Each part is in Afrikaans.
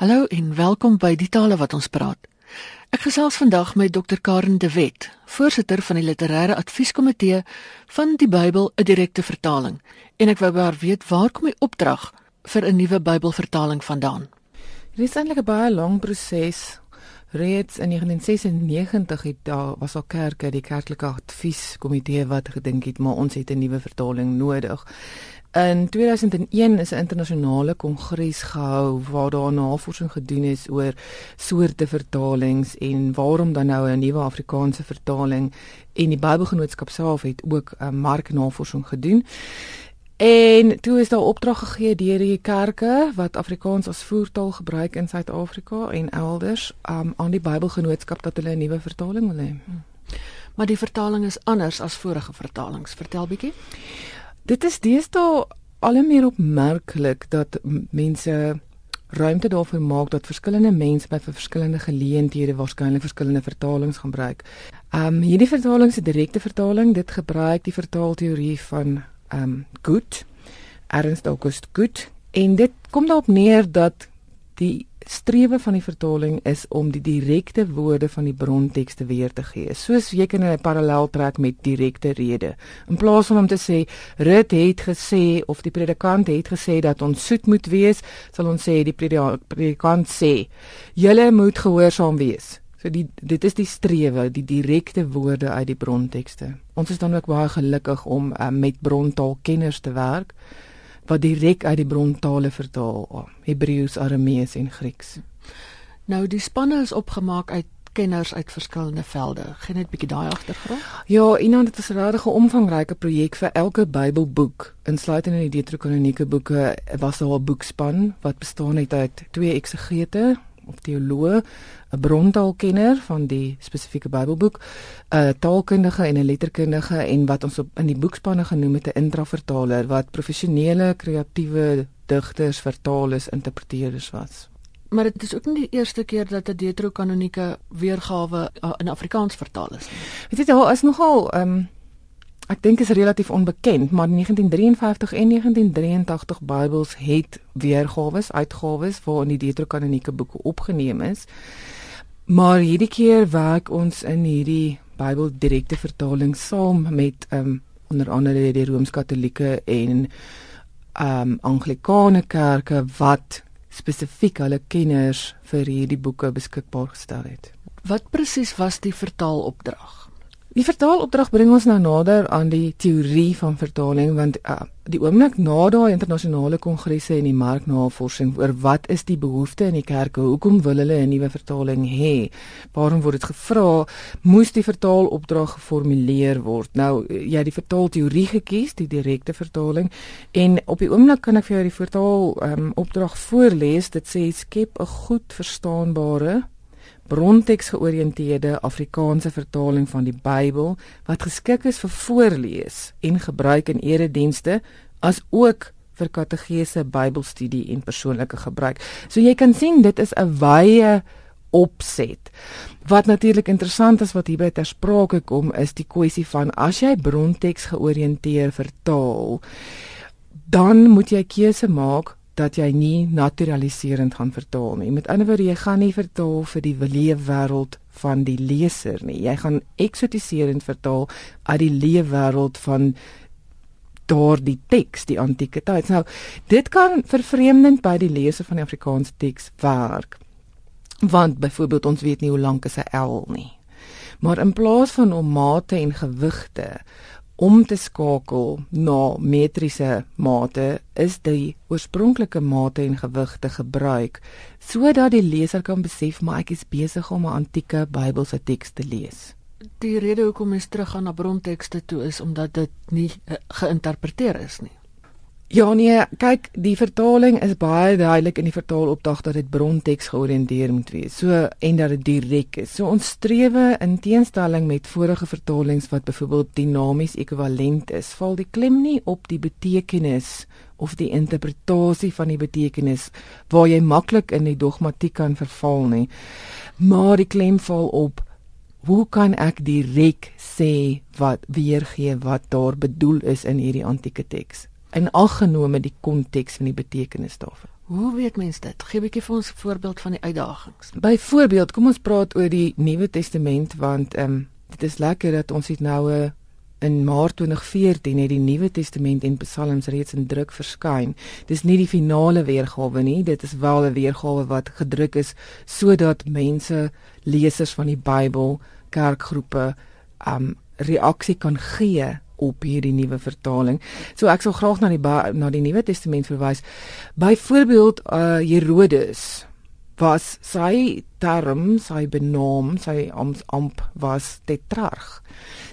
Hallo en welkom by die tale wat ons praat. Ek gesels vandag met Dr Karen de Wet, voorsitter van die literêre advieskomitee van die Bybel 'n direkte vertaling. En ek wou baie weet waar kom die opdrag vir 'n nuwe Bybelvertaling vandaan? Dit is eintlik 'n baie lang proses. Reeds in 1996 het daar was al kerke, die kerklike advieskomitee wat gedink het maar ons het 'n nuwe vertaling nodig. In 2001 is 'n internasionale kongres gehou waar daar navorsing gedoen is oor soorte vertalings en waarom dan nou 'n nuwe Afrikaanse vertaling en die Bybelgenootskap self het ook 'n marknavorsing gedoen. En toe is daar opdrag gegee deur die kerke wat Afrikaans as voertaal gebruik in Suid-Afrika en elders um, aan die Bybelgenootskap dat hulle 'n nuwe vertaling wil hê. Maar die vertaling is anders as vorige vertalings. Vertel bietjie. Dit is deesdae al meer opmerklik dat mense ruimte daarvoor maak dat verskillende mense by verskillende geleenthede waarskynlik verskillende vertalings gebruik. Um hierdie vertaling se direkte vertaling, dit gebruik die vertaalteorie van um Gut, Ernst August Gut en dit kom daarop neer dat die strewe van die vertaling is om die direkte woorde van die brontekste weer te gee. Soos jy kan 'n parallel trek met direkte rede. In plaas van om te sê Rut het gesê of die predikant het gesê dat ons soet moet wees, sal ons sê die predikant sê julle moet gehoorsaam wees. So die dit is die strewe, die direkte woorde uit die brontekste. Ons is dan ook baie gelukkig om uh, met brontaalkenners te werk wat direk uit die brontale vertaal, Hebreëus, Aramees en Grieks. Nou die spanne is opgemaak uit kenners uit verskillende velde. Geen net bietjie daai agtergrond? Ja, iemand het 'n regtig omvangryke projek vir elke Bybelboek, insluitend in die Deuteronomiese boeke, was daar 'n boekspan wat bestaan het uit twee eksegete, of teoloog, 'n brontaalkenner van die spesifieke Bybelboek, 'n taalkundige en 'n letterkundige en wat ons op in die boekspanne genoem het 'n intravertaler wat professionele kreatiewe digters, vertalers, interpreteerders was. Maar dit is ook nie die eerste keer dat 'n deuterokanonieke weergawe uh, in Afrikaans vertaal is nie. Weet jy, daar is nogal ehm um, Ek dink is relatief onbekend, maar in 1953 en 1983 Bybels het weergawes, uitgawes waarin die Deuterokanoniese boeke opgeneem is. Maar hierdie keer werk ons in hierdie Bybel direkte vertaling saam met um, onder andere die Rooms-Katolieke en um, Anglikane kerke wat spesifiek hulle kenners vir hierdie boeke beskikbaar gestel het. Wat presies was die vertaalopdrag? Die vertaalopdrag bring ons nou nader aan die teorie van vertaling want uh, die oomblik na daai internasionale kongresse en die marknavorsing oor wat is die behoefte in die kerke, hoekom wil hulle 'n nuwe vertaling hê? Waarom word dit gevra? Moes die vertaalopdrag geformuleer word? Nou jy het die vertaalteorie gekies, die direkte vertaling en op die oomblik kan ek vir jou die vertaal um, opdrag voorlees. Dit sê skep 'n goed verstaanbare bronteks georiënteerde Afrikaanse vertaling van die Bybel wat geskik is vir voorlees en gebruik in eredienste as ook vir kategese Bybelstudie en persoonlike gebruik. So jy kan sien dit is 'n wye opset. Wat natuurlik interessant is wat hierby ter sprake kom is die kwessie van as jy bronteks georiënteer vertaal, dan moet jy keuse maak dat jy nie naturaliserend gaan vertaal nie. Met ander woorde, jy gaan nie vertaal vir die leefwêreld van die leser nie. Jy gaan eksotiserend vertaal uit die leefwêreld van daardie teks, die antieke tyd. Nou, dit kan vervreemdend by die leser van die Afrikaanse teks werk. Want byvoorbeeld ons weet nie hoe lank 'n L nie. Maar in plaas van om mate en gewigte om te skakel na metriese mate is die oorspronklike mate en gewigte gebruik sodat die leser kan besef maar ek is besig om 'n antieke Bybelse teks te lees. Die rede hoekom mens teruggaan na brontekste toe is omdat dit nie uh, geïnterpreteer is nie. Ja nee, kyk, die vertaling is baie duidelik in die vertaalopdrag dat dit bronteks georiënteer moet wees. So en dat dit direk is. So ons strewe in teenstelling met vorige vertalings wat byvoorbeeld dinamies ekwivalent is, val die klem nie op die betekenis of die interpretasie van die betekenis waar jy maklik in die dogmatiek kan verval nie. Maar die klem val op hoe kan ek direk sê wat weergee wat daar bedoel is in hierdie antieke teks? In aggenome die konteks en die betekenis daarvan. Hoe weet mens dit? Gee 'n bietjie vir ons 'n voorbeeld van die uitdagings. Byvoorbeeld, kom ons praat oor die Nuwe Testament want ehm um, dit is lekker dat ons dit nou 'n uh, in Maart 2014 het die Nuwe Testament en Psalms reeds in druk verskyn. Dis nie die finale weergawe nie, dit is wel 'n weergawe wat gedruk is sodat mense, lesers van die Bybel, kerkgroepe, um reaksie kan gee op hierdie nuwe vertaling. So ek sal graag na die na die Nuwe Testament verwys. Byvoorbeeld uh Herodes was sy term, sy benaam, sy amp was tetrarch.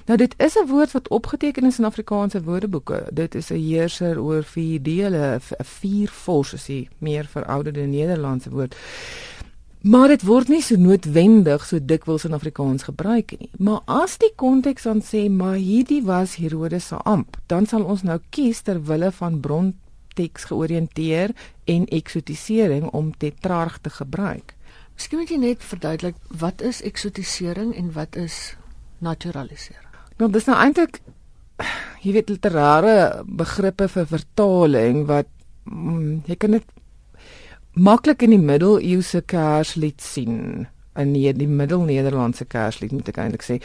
Nou dit is 'n woord wat opgeteken is in Afrikaanse woordeboeke. Dit is 'n heerser oor vier dele, 'n vier vors is die meer verouderde Nederlandse woord. Maar dit word nie so noodwendig so dikwels in Afrikaans gebruik nie. Maar as die konteks dan sê maar hierdie was Herodes se amp, dan sal ons nou kies ter wille van bronteks georiënteer en eksotisering om tetrarch te gebruik. Miskien moet jy net verduidelik wat is eksotisering en wat is naturalisering? Nou dis nou eintlik jy weet literêre begrippe vir vertaling wat mm, jy kan dit maklik in die middeleeuse kerslied sien in die, die middelnederlandse kerslied moet ek eintlik sê.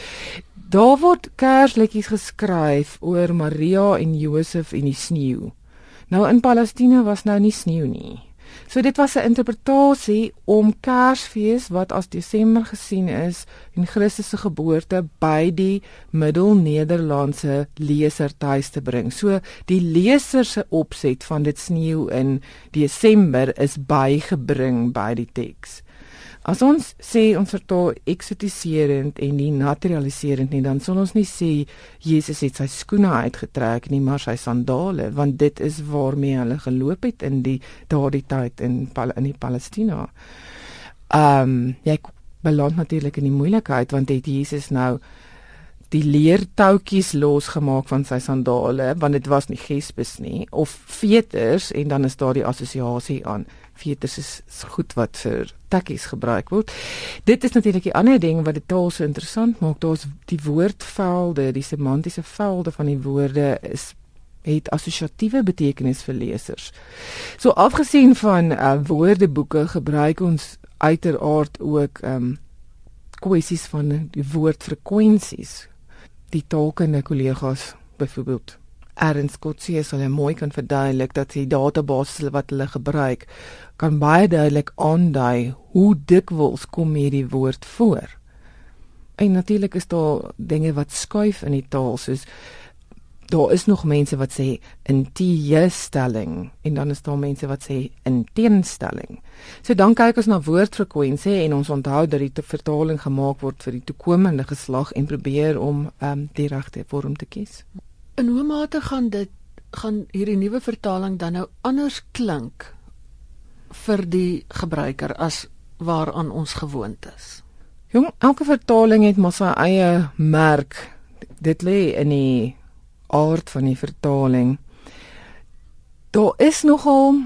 Daar word kersliedjies geskryf oor Maria en Josef en die sneeu. Nou in Palestina was nou nie sneeu nie. So dit was 'n interpretasie om Kersfees wat as Desember gesien is en Christus se geboorte by die Middelnederlandse leser tuis te bring. So die leser se opset van dit sneeu in Desember is bygebring by die teks. As ons sê ons vertaal eksotiserend en nie naturaliserend nie, dan sal ons nie sê Jesus het sy skoene uitgetrek nie, maar sy sandale, want dit is waarmee hulle geloop het in die daardie tyd in in die Palestina. Ehm um, jy beland natuurlik in die moeilikheid want het Jesus nou die leertoutjies losgemaak van sy sandale want dit was nie gespes nie of veters en dan is daar die assosiasie aan is, is goed wat vir tekkies gebruik word. Dit is natuurlik die ander ding wat dit taal so interessant maak. Daar's die woordvelde, die semantiese velde van die woorde is het assosiatiewe betekenis vir lesers. So afgesien van uh, woordeboeke gebruik ons uiteraard ook ehm um, kwessies van die woordfrekwensies. Die taalkundige kollegas byvoorbeeld Ernst Kotse sal mooi kan verduidelik dat die database wat hulle gebruik kan baie duidelik aandui hoe dikwels kom hierdie woord voor. En natuurlik is daar dinge wat skuif in die taal soos daar is nog mense wat sê in teestelling en dan is daar mense wat sê in teenstelling. So dan kyk ons na woordfrekwensie en ons onthou dat die vertaling gemaak word vir die toekomende geslag en probeer om um, die regte vorm te kies. In hoe mate gaan dit gaan hierdie nuwe vertaling dan nou anders klink vir die gebruiker as waaraan ons gewoond is? Jong, elke vertaling het mos sy eie merk. Dit lê in die aard van die vertaling. Daar is nogal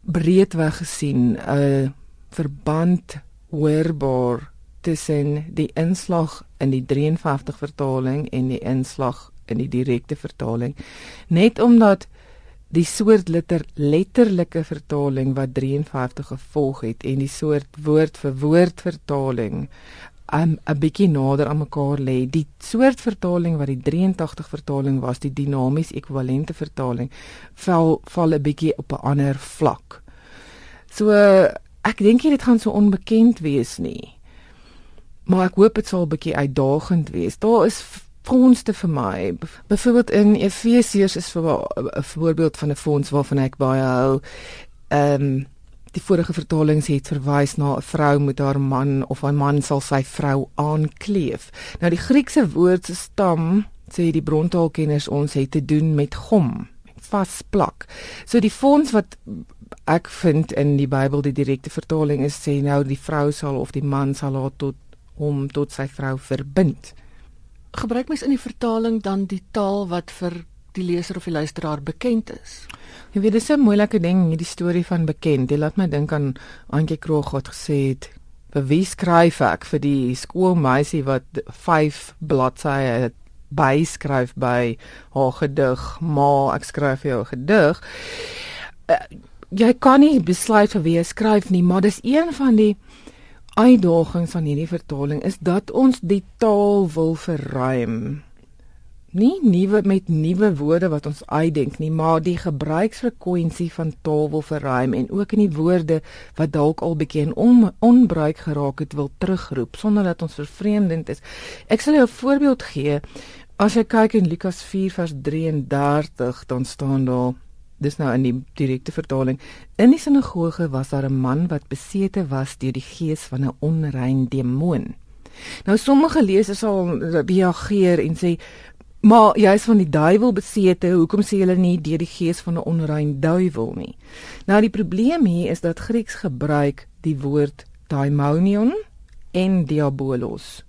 breedweg gesien 'n verband hoorbaar tussen die inslag in die 53 vertaling en die inslag in die direkte vertaling net omdat die soort letter letterlike vertaling wat 53 gevolg het en die soort woord vir woord vertaling um, 'n bietjie nader aan mekaar lê die soort vertaling wat die 83 vertaling was die dinamies ekwivalente vertaling val val 'n bietjie op 'n ander vlak. So ek dink dit gaan so onbekend wees nie maar ek hoop dit sal 'n bietjie uitdagend wees. Daar is fondse vir my. Byvoorbeeld in Efesiërs is vir 'n voorbeeld van 'n fonds waarvan ek baie hou. Ehm um, die vorige vertalings het verwys na 'n vrou met haar man of 'n man sal sy vrou aankleef. Nou die Griekse woord se stam sê die brontaalkenners ons het te doen met gom, vasplak. So die fonds wat ek vind in die Bybel die direkte vertaling is sê nou die vrou sal of die man sal haar tot hom tot sy vrou verbind gebruik mens in die vertaling dan die taal wat vir die leser of die luisteraar bekend is. Jy weet dis 'n moeilike ding hierdie storie van bekend. Dit laat my dink aan Antjie Kroog wat gesê het vir wie skryf ek vir die skoolmeisie wat 5 bladsye byskryf by haar gedig, maar ek skryf jou gedig. Uh, jy kan nie besluit vir wie jy skryf nie, maar dis een van die uitdagings van hierdie vertaling is dat ons die taal wil verruim. Nie nuwe met nuwe woorde wat ons uitdink nie, maar die gebruiksfrekwensie van taal wil verruim en ook in die woorde wat dalk al bietjie in on, onbruik geraak het wil terugroep sonder dat ons vervreemdend is. Ek sal jou 'n voorbeeld gee. As jy kyk in Lukas 4 vers 33, dan staan daar dis nou in die direkte vertaling in die sinagoge was daar 'n man wat besete was deur die gees van 'n onrein demoon. Nou sommige lesers sal reageer en sê maar jy's van die duiwel besete, hoekom sê julle nie deur die gees van 'n onrein duiwel nie? Nou die probleem hier is dat Grieks gebruik die woord daimonion en diabolos.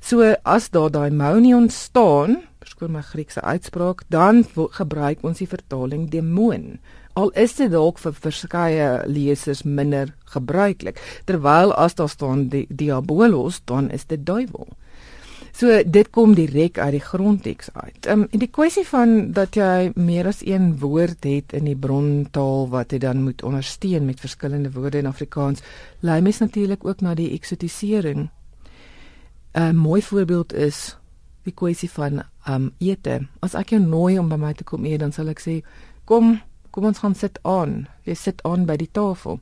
So as daar daimonion staan, verskoon my Griekse uitspraak, dan gebruik ons die vertaling demoon. Al is dit dalk vir verskeie lesers minder gebruiklik, terwyl as daar staan die diabolos, dan is dit duiwel. So dit kom direk uit die grondteks uit. Ehm um, en die kwessie van dat jy meer as een woord het in die brontaal wat jy dan moet ondersteun met verskillende woorde in Afrikaans, lei mens natuurlik ook na die eksotisering. 'n Mooi voorbeeld is die kwessie van um ete. As ek jou nooi om by my te kom eet, dan sal ek sê, "Kom, kom ons gaan sit aan. Jy sit aan by die tafel."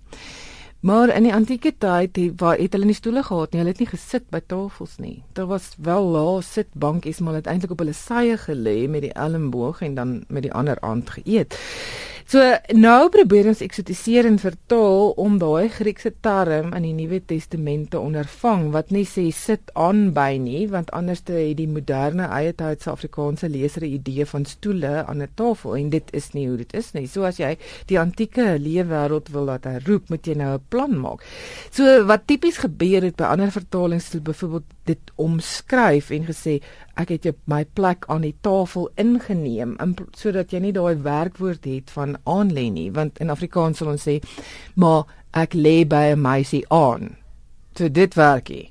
Maar in die antieke tyd het waar het hulle nie stoele gehad nie. Hulle het nie gesit by tafels nie. Daar was wel lae sitbankies, maar hulle het eintlik op hulle sye gelê met die elmboog en dan met die ander aand geëet. So nou probeer ons eksotiseer en vertaal om daai Griekse term in die Nuwe Testament te ondervang wat nie sê sit aan by nie want anders het die moderne eie tydse Afrikaanse leser 'n idee van stoele aan 'n tafel en dit is nie hoe dit is nie. So as jy die antieke leefwêreld wil laat herroep, moet jy nou 'n plan maak. So wat tipies gebeur het by ander vertalings, byvoorbeeld dit omskryf en gesê ek het jou my plek aan die tafel ingeneem sodat jy nie daai werkwoord het van aan lê nie want in Afrikaans sal ons sê maar ek lê by 'n meisie aan. So dit werkie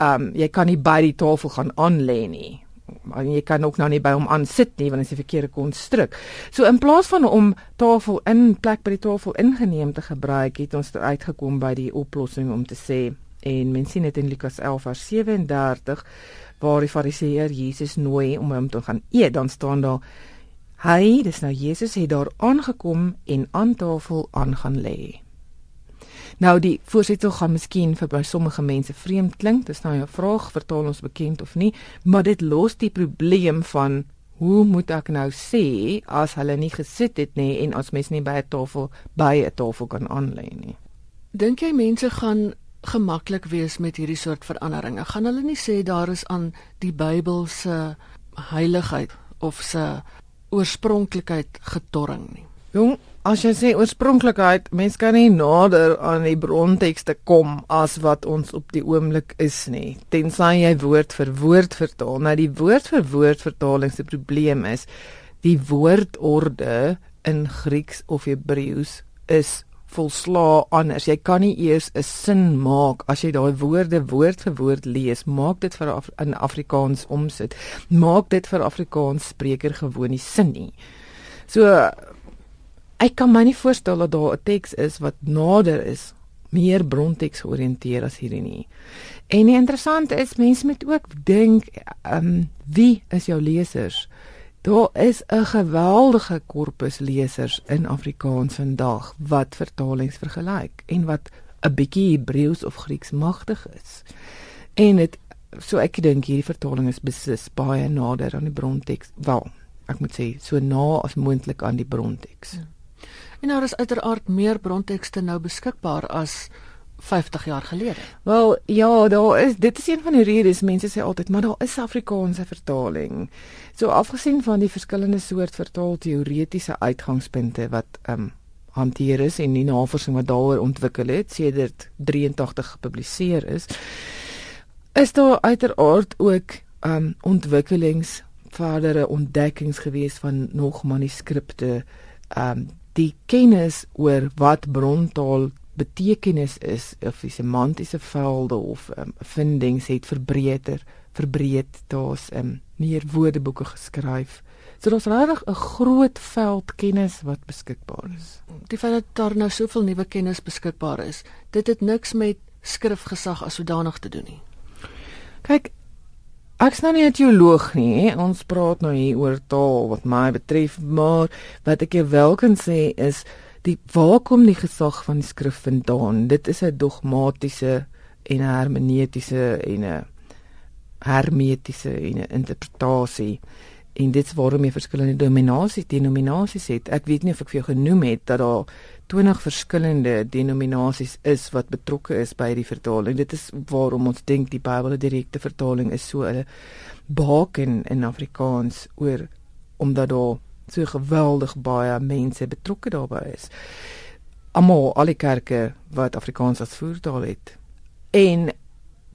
um jy kan nie by die tafel gaan aan lê nie. Maar jy kan ook nou nie by hom aan sit nie want dit is 'n verkeerde konstruk. So in plaas van om tafel in plek by die tafel ingeneem te gebruik het ons uitgekom by die oplossing om te sê en mens sien dit in Lukas 11 vers 37 waar die fariseer Jesus nooi om hom te gaan eet, dan staan daar hy, dis nou Jesus het daar aangekom en aan tafel aan gaan lê. Nou die voorsitter gaan miskien vir by sommige mense vreemd klink, dis nou 'n vraag, vertaal ons bekend of nie, maar dit los die probleem van hoe moet ek nou sê as hulle nie gesit het nie en as mense nie by 'n tafel by 'n tafel kan aanlê nie. Dink jy mense gaan gemaklik wees met hierdie soort veranderinge. Gaan hulle nie sê daar is aan die Bybel se heiligheid of se oorspronklikheid getorring nie. Jong, as jy sê oorspronklikheid, mens kan nie nader aan die brontekste kom as wat ons op die oomblik is nie. Tensy jy woord vir woord vertaal. Nou die woord vir woord vertaling se probleem is die woordorde in Grieks of Hebreëus is volslaa anders. Jy kan nie eers 'n sin maak as jy daai woorde woord vir woord lees. Maak dit vir Af in Afrikaans omsit. Maak dit vir Afrikaans spreker gewoon nie sin nie. So ek kan my nie voorstel dat daar 'n teks is wat nader is meer bronteks georiënteer as hierdie nie. En die interessante is mense moet ook dink, ehm um, wie is jou lesers? Daar is 'n geweldige korpus lesers in Afrikaans vandag wat vertalings vergelyk en wat 'n bietjie Hebreëus of Grieks magtig is. En dit so ek dink hierdie vertaling is beslis baie nader aan die bronteks. Wel, ek moet sê so na as moontlik aan die bronteks. Ja. En daar is uiteraard meer brontekste nou beskikbaar as 50 jaar gelede. Wel, ja, daar is dit is een van die redes mense sê altyd, maar daar is Afrikaanse vertaling. So afgesien van die verskillende soort vertaal teoretiese uitgangspunte wat ehm um, hanteer is en die navorsing wat daaroor ontwikkel het sedert 83 gepubliseer is, is daar uiteraard ook ehm um, ontwikkelings verdere ontdekkings gewees van nog manuskripte ehm um, die kennis oor wat brontaal betekenis is of die semantiese velde of um, vindings het verbreeder verbreed daar's um, meer woordeboeke geskryf So daar's regtig 'n groot veld kennis wat beskikbaar is. Die feit dat daar nou soveel nuwe kennis beskikbaar is, dit het niks met skrifgesag as sodanig te doen nie. Kyk, ek's nou nie 'n teoloog nie, he. ons praat nou hier oor taal wat my betref, maar wat ek jou wel kan sê is die waar kom die gesag van die skrif vandaan? Dit is 'n dogmatiese en 'n hermeneutiese en 'n hermetiese en 'n interpretasie en dit is waarom jy verskillende denominasies denominasies het. Ek weet nie of ek vir jou genoem het dat daar 20 verskillende denominasies is wat betrokke is by die vertaling. Dit is waarom ons dink die Bybel 'n direkte vertaling is so 'n baken in Afrikaans oor omdat daar so geweldig baie mense betrokke daarbey is. Almal al die kerke wat Afrikaans as voertaal het. En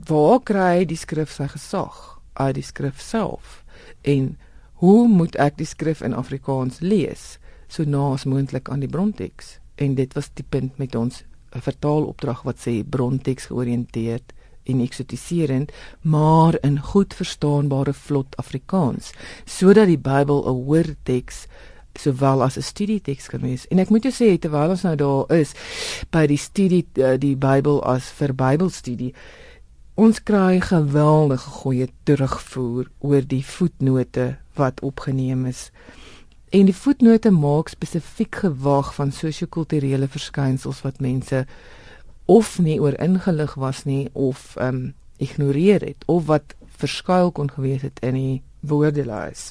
waar kry die skrif sy gesag? Uit die skrif self. En hoe moet ek die skrif in Afrikaans lees so naas moontlik aan die bronteks en dit was die punt met ons vertaalopdrag wat sê bronteks georiënteerd en eksotiserend maar in goed verstaanbare vlot Afrikaans sodat die Bybel 'n hoorteks sowel as 'n studieteks kan wees en ek moet jou sê terwyl ons nou daar is by die studie eh, die Bybel as vir Bybelstudie ons kry geweldige goeie terugvoer oor die voetnote wat opgeneem is. En die voetnote maak spesifiek gewag van sosio-kulturele verskynsels wat mense of nie oor ingelig was nie of ehm um, ignoreer het of wat verskuil kon gewees het in die woordelys.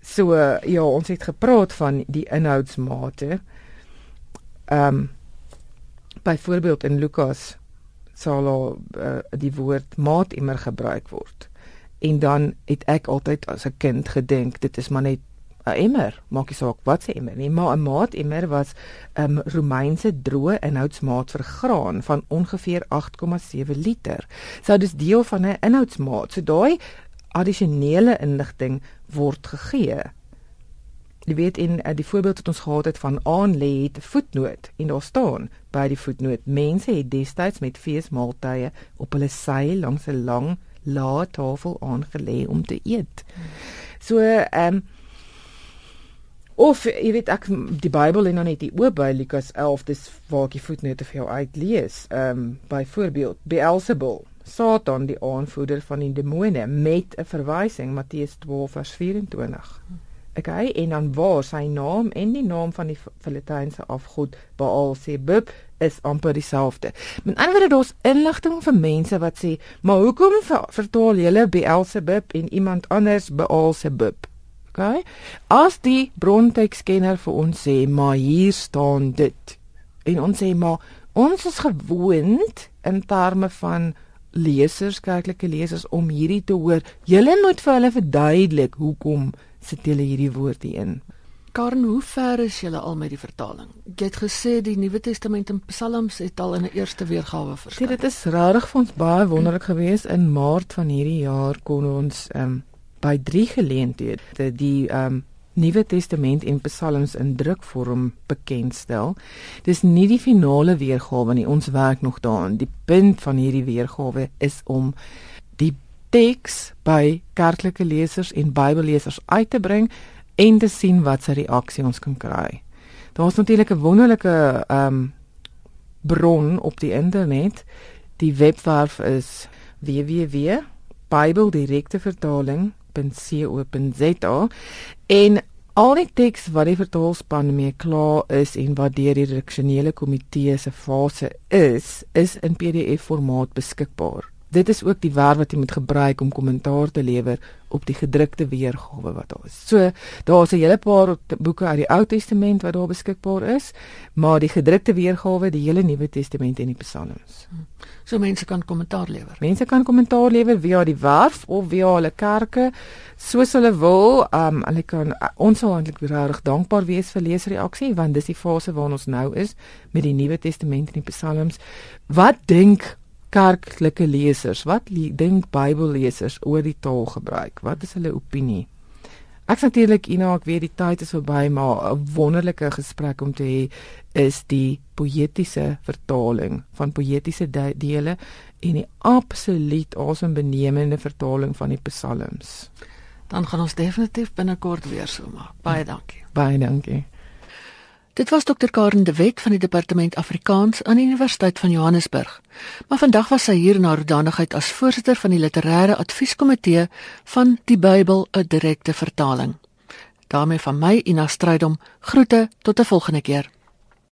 So uh, ja, ons het gepraat van die inhoudsmate. Ehm um, byvoorbeeld in Lukas sal uh, die woord maat immer gebruik word en dan het ek altyd as 'n kind gedink dit is maar net 'n emmer maak nie saak wat se emmer nie maar 'n maat emmer was 'n um, Romeinse droë inhoudsmaat vir graan van ongeveer 8,7 liter. Sou dis deel van 'n inhoudsmaat. So daai addisionele inligting word gegee. Jy weet in uh, die voorbeeld wat ons gehad het van aan lê het voetnoot en daar staan by die voetnoot mense het destyds met feesmaaltye op hulle sy langs 'n lang lae tafel aangelê om te eet. So ehm um, of jy weet ek die Bybel en dan net die oop by Lukas 11 dis waar ek die voetnote vir jou uitlees. Ehm um, byvoorbeeld Beelzebul Satan die aanvoerder van die demone met 'n verwysing Matteus 12 vers 24. Okay, en dan waar sy naam en die naam van die Filistynse afgod Baal Zebub is amper dieselfde. Met ander woorde daar's inligting vir mense wat sê, "Maar hoekom vertaal julle Beelzebub en iemand anders Baal Zebub?" Okay? As die brontekskenner vir ons sê, "Maar hier staan dit." En ons sê, "Maar ons is gewoond in terme van lesers, kerklike lesers om hierdie te hoor. Julle moet vir hulle verduidelik hoekom sit julle hierdie woord hier in. Karen, hoe ver is julle al met die vertaling? Jy het gesê die Nuwe Testament en Psalms het al in 'n eerste weergawe verskyn. Dit is regtig vir ons baie wonderlik geweest in Maart van hierdie jaar kon ons ehm um, by drie geleenthede die ehm um, Nuwe Testament en Psalms in drukvorm bekendstel. Dis nie die finale weergawe nie, ons werk nog daaraan. Die punt van hierdie weergawe is om die teks by kerklike lesers en Bybellesers uit te bring en te sien wat se reaksie ons kan kry. Daar's natuurlik 'n wonderlike ehm um, bron op die internet. Die webwerf is www.bibeldirektevertaling.co.za en al die teks wat die vertaalspan mee klaar is en wat deur die redaksionele komitee se fase is, is in PDF formaat beskikbaar dit is ook die werk wat jy moet gebruik om kommentaar te lewer op die gedrukte weergawe wat daar is. So daar's 'n hele paar boeke uit die Ou Testament wat daar beskikbaar is, maar die gedrukte weergawe, die hele Nuwe Testament en die Psalms. So mense kan kommentaar lewer. Mense kan kommentaar lewer via die werf of via hulle kerke soos hulle wil. Um hulle kan ons sal eintlik regtig dankbaar wees vir leesreaksie want dis die fase waarin ons nou is met die Nuwe Testament en die Psalms. Wat dink kerklike lesers, wat dink Bybellesers oor die taalgebruik? Wat is hulle opinie? Ek natuurlik Ina, ek weet die tyd is verby, maar 'n wonderlike gesprek om te hê is die poëtiese vertaling van poëtiese de dele en die absoluut asembenemende vertaling van die psalms. Dan gaan ons definitief binnekort weer so maak. Baie dankie. Baie dankie. Dit was dokter Karen de Wet van die departement Afrikaans aan die Universiteit van Johannesburg. Maar vandag was sy hier na rodanigheid as voorsitter van die literêre advieskomitee van die Bybel 'n direkte vertaling. daarmee van my Ina Strydom groete tot 'n volgende keer